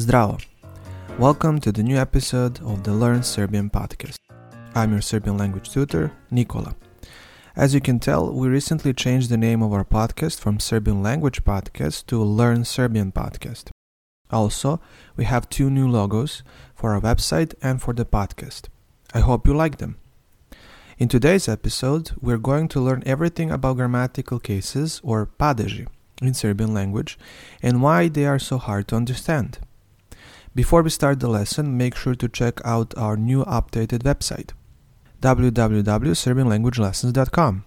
Zdravo! Welcome to the new episode of the Learn Serbian podcast. I'm your Serbian language tutor, Nikola. As you can tell, we recently changed the name of our podcast from Serbian Language Podcast to Learn Serbian Podcast. Also, we have two new logos for our website and for the podcast. I hope you like them. In today's episode, we're going to learn everything about grammatical cases or padeži in Serbian language and why they are so hard to understand. Before we start the lesson, make sure to check out our new updated website www.serbianlanguagelessons.com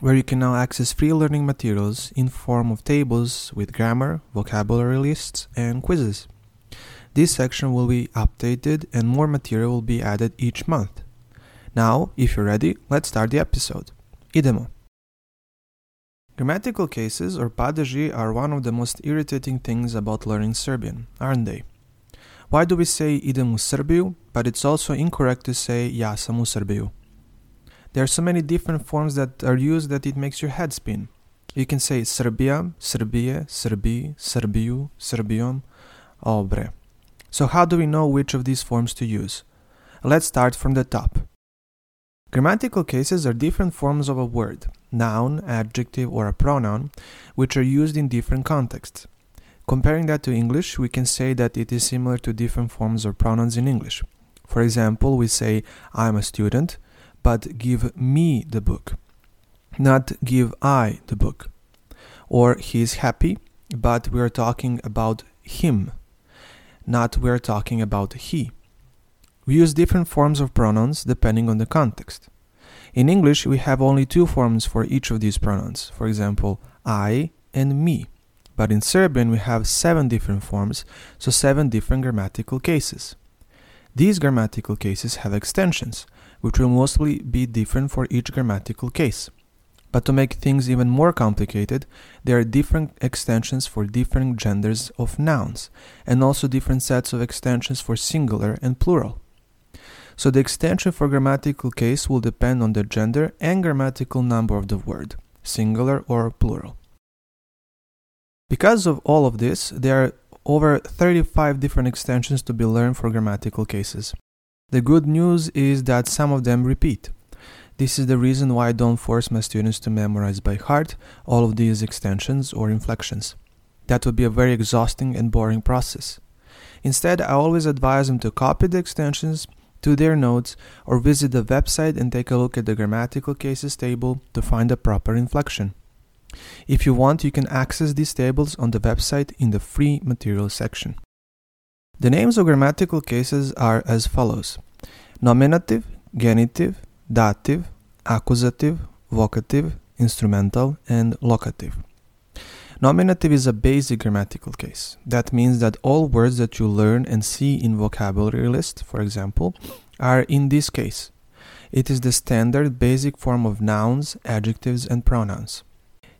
where you can now access free learning materials in form of tables with grammar, vocabulary lists, and quizzes. This section will be updated and more material will be added each month. Now, if you're ready, let's start the episode. Idemo. Grammatical cases or padeži are one of the most irritating things about learning Serbian, aren't they? Why do we say idem u Srbiju, but it's also incorrect to say ja sam u Srbiju? There are so many different forms that are used that it makes your head spin. You can say Srbija, Srbije, Srbiji, Srbiju, Srbijom. Oh bre. So how do we know which of these forms to use? Let's start from the top. Grammatical cases are different forms of a word, noun, adjective, or a pronoun, which are used in different contexts. Comparing that to English, we can say that it is similar to different forms of pronouns in English. For example, we say, I'm a student, but give me the book, not give I the book. Or he is happy, but we are talking about him, not we are talking about he. We use different forms of pronouns depending on the context. In English, we have only two forms for each of these pronouns, for example, I and me. But in Serbian, we have seven different forms, so seven different grammatical cases. These grammatical cases have extensions, which will mostly be different for each grammatical case. But to make things even more complicated, there are different extensions for different genders of nouns, and also different sets of extensions for singular and plural. So the extension for grammatical case will depend on the gender and grammatical number of the word, singular or plural. Because of all of this, there are over 35 different extensions to be learned for grammatical cases. The good news is that some of them repeat. This is the reason why I don't force my students to memorize by heart all of these extensions or inflections. That would be a very exhausting and boring process. Instead, I always advise them to copy the extensions to their notes or visit the website and take a look at the grammatical cases table to find the proper inflection. If you want, you can access these tables on the website in the free material section. The names of grammatical cases are as follows nominative, genitive, dative, accusative, vocative, instrumental, and locative. Nominative is a basic grammatical case. That means that all words that you learn and see in vocabulary list, for example, are in this case. It is the standard basic form of nouns, adjectives, and pronouns.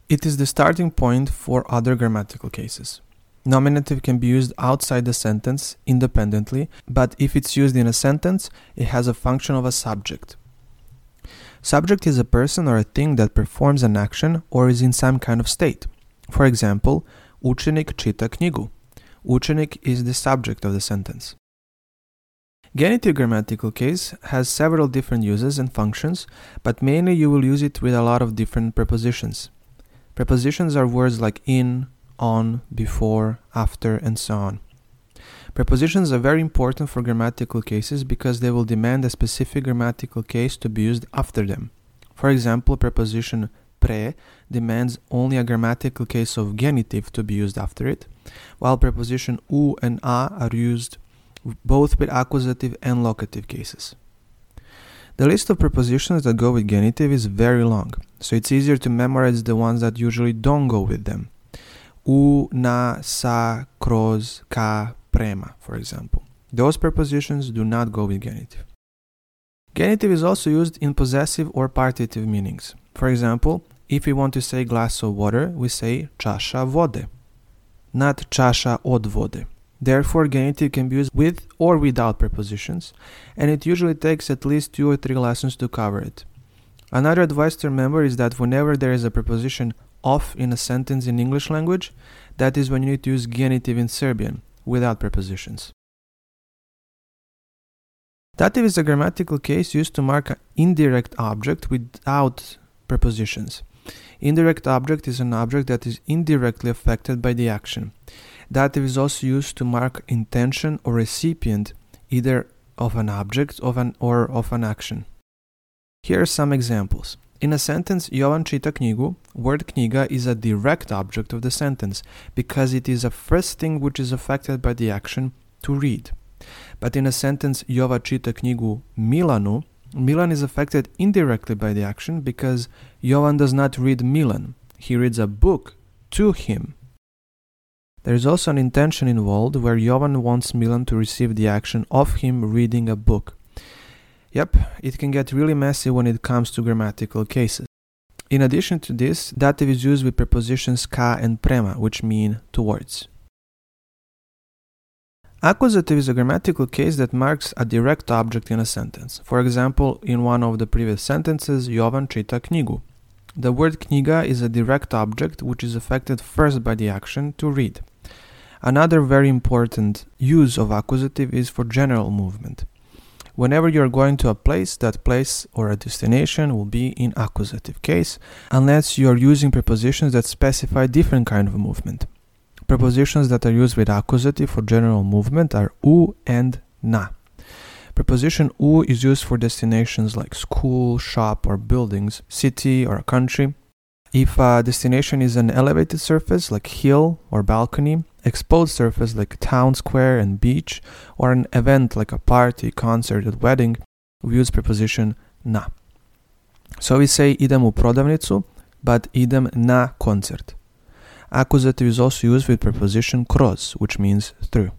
It is the starting point for other grammatical cases. Nominative can be used outside the sentence independently, but if it's used in a sentence, it has a function of a subject. Subject is a person or a thing that performs an action or is in some kind of state. For example, učenik čita knjigu. Učenik is the subject of the sentence. Genitive grammatical case has several different uses and functions, but mainly you will use it with a lot of different prepositions. Prepositions are words like in, on, before, after, and so on. Prepositions are very important for grammatical cases because they will demand a specific grammatical case to be used after them. For example, preposition pre demands only a grammatical case of genitive to be used after it, while preposition u and na are used both with accusative and locative cases. The list of prepositions that go with genitive is very long, so it's easier to memorize the ones that usually don't go with them. U, na, sa, kroz, ka, prema, for example. Those prepositions do not go with genitive. Genitive is also used in possessive or partitive meanings. For example, if we want to say glass of water, we say čaša vode, not čaša od vode. Therefore, genitive can be used with or without prepositions, and it usually takes at least two or three lessons to cover it. Another advice to remember is that whenever there is a preposition off in a sentence in English language, that is when you need to use genitive in Serbian, without prepositions. Dative is a grammatical case used to mark an indirect object without prepositions. Indirect object is an object that is indirectly affected by the action. Dative is also used to mark intention or recipient either of an object of an, or of an action. Here are some examples. In a sentence, Jovan čita knjigu, word knjiga is a direct object of the sentence because it is a first thing which is affected by the action to read. But in a sentence, Jova čita knjigu Milanu, Milan is affected indirectly by the action because Jovan does not read Milan. He reads a book to him. There is also an intention involved where Jovan wants Milan to receive the action of him reading a book. Yep, it can get really messy when it comes to grammatical cases. In addition to this, dative is used with prepositions ka and prema, which mean towards. Accusative is a grammatical case that marks a direct object in a sentence. For example, in one of the previous sentences, Jovan čita knjigu. The word knjiga is a direct object which is affected first by the action to read. Another very important use of accusative is for general movement. Whenever you're going to a place, that place or a destination will be in accusative case, unless you're using prepositions that specify different kind of movement. Prepositions that are used with accusative for general movement are u and na. Preposition u is used for destinations like school, shop, or buildings, city, or a country. If a destination is an elevated surface like hill or balcony, exposed surface like town square and beach, or an event like a party, concert, or wedding, we use preposition na. So we say idem u prodavnicu, but idem na koncert. Accusative is also used with preposition kroz, which means through.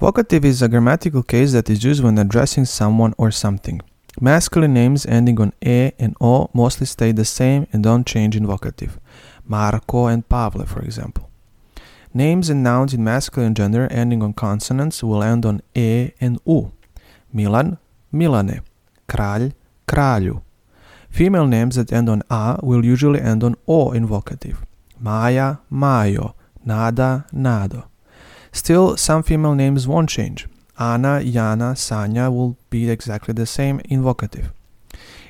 Vocative is a grammatical case that is used when addressing someone or something. Masculine names ending on e and o mostly stay the same and don't change in vocative. Marko and Pavle, for example. Names and nouns in masculine gender ending on consonants will end on e and u. Milan, Milane. Kralj, Kralju. Female names that end on a will usually end on o in vocative. Maja, Majo, Nada, Nado. Still, some female names won't change. Ana, Jana, Sanja will be exactly the same in vocative.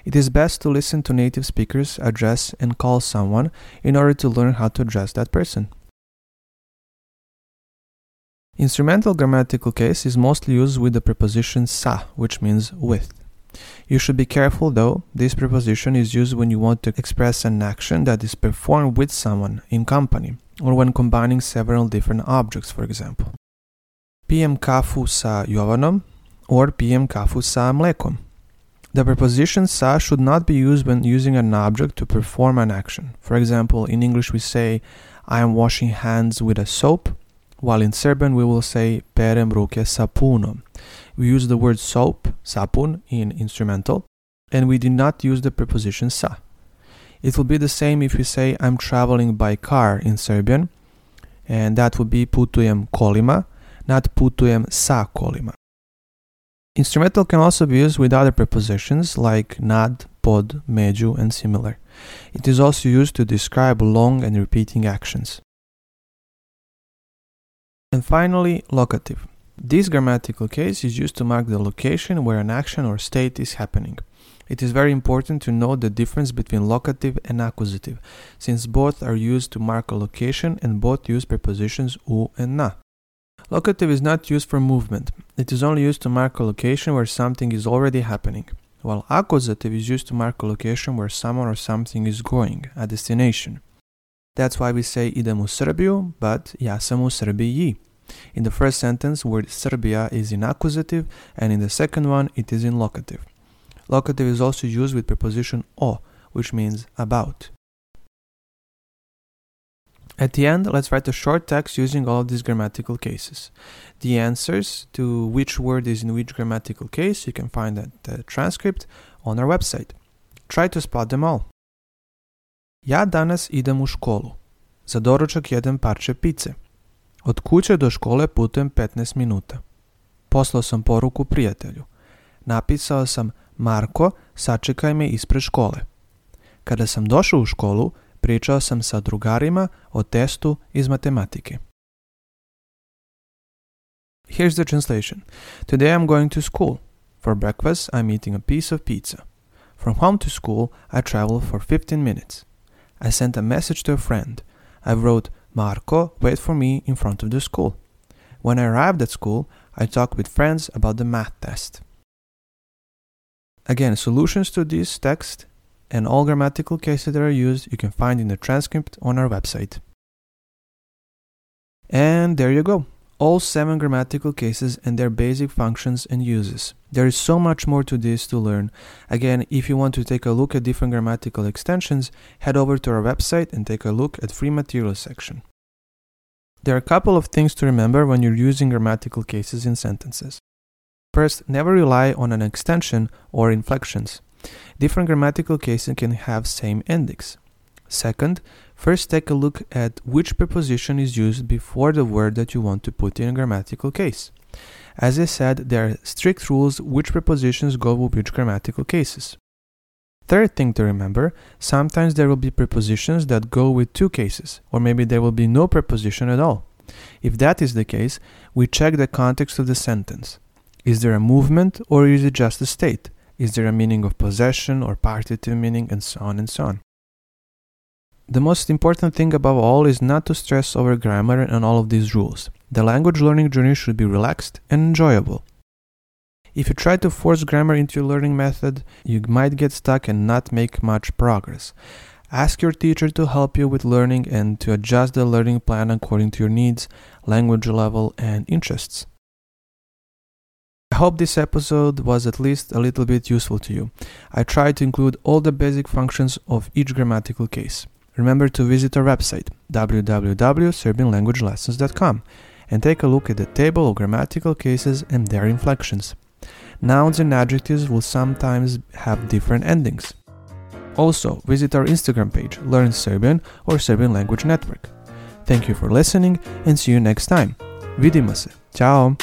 It is best to listen to native speakers address and call someone in order to learn how to address that person. Instrumental grammatical case is mostly used with the preposition sa, which means with. You should be careful though, this preposition is used when you want to express an action that is performed with someone in company, or when combining several different objects, for example. Pijem kafu sa Jovanom or pijem kafu sa mlekom. The preposition sa should not be used when using an object to perform an action. For example, in English we say I am washing hands with a soap, while in Serbian we will say perem ruke sapunom we use the word soap, sapun, in instrumental, and we do not use the preposition sa. It will be the same if we say I'm traveling by car in Serbian, and that would be putujem kolima, not putujem sa kolima. Instrumental can also be used with other prepositions like nad, pod, među, and similar. It is also used to describe long and repeating actions. And finally, locative. This grammatical case is used to mark the location where an action or state is happening. It is very important to know the difference between locative and accusative, since both are used to mark a location and both use prepositions u and na. Locative is not used for movement, it is only used to mark a location where something is already happening, while accusative is used to mark a location where someone or something is going, a destination. That's why we say idem u Srbiju, but ja sam u Srbiji. In the first sentence, word Serbia is in accusative, and in the second one, it is in locative. Locative is also used with preposition o, which means about. At the end, let's write a short text using all of these grammatical cases. The answers to which word is in which grammatical case you can find at the uh, transcript on our website. Try to spot them all. Ja danas idem u školu. Za doručak jedem parče pice. Od kuće do škole putujem 15 minuta. Poslao sam poruku prijatelju. Napisao sam Marko, sačekaj me ispred škole. Kada sam došao u školu, pričao sam sa drugarima o testu iz matematike. Here's the translation Today I'm going to school. For breakfast, I'm eating a piece of pizza. From home to school, I travel for 15 minutes. I sent a message to a friend. I wrote, Marco, wait for me in front of the school. When I arrived at school, I talked with friends about the math test. Again, solutions to this text and all grammatical cases that are used you can find in the transcript on our website. And there you go all seven grammatical cases and their basic functions and uses. There is so much more to this to learn. Again, if you want to take a look at different grammatical extensions, head over to our website and take a look at free materials section. There are a couple of things to remember when you're using grammatical cases in sentences. First, never rely on an extension or inflections. Different grammatical cases can have same endings. Second, first take a look at which preposition is used before the word that you want to put in a grammatical case. As I said, there are strict rules which prepositions go with which grammatical cases. Third thing to remember, sometimes there will be prepositions that go with two cases, or maybe there will be no preposition at all. If that is the case, we check the context of the sentence. Is there a movement or is it just a state? Is there a meaning of possession or partitive meaning and so on and so on. The most important thing above all is not to stress over grammar and all of these rules. The language learning journey should be relaxed and enjoyable. If you try to force grammar into your learning method, you might get stuck and not make much progress. Ask your teacher to help you with learning and to adjust the learning plan according to your needs, language level, and interests. I hope this episode was at least a little bit useful to you. I tried to include all the basic functions of each grammatical case remember to visit our website www.serbianlanguagelessons.com and take a look at the table of grammatical cases and their inflections. Nouns and adjectives will sometimes have different endings. Also, visit our Instagram page, Learn Serbian or Serbian Language Network. Thank you for listening and see you next time. Vidimo se. Ciao!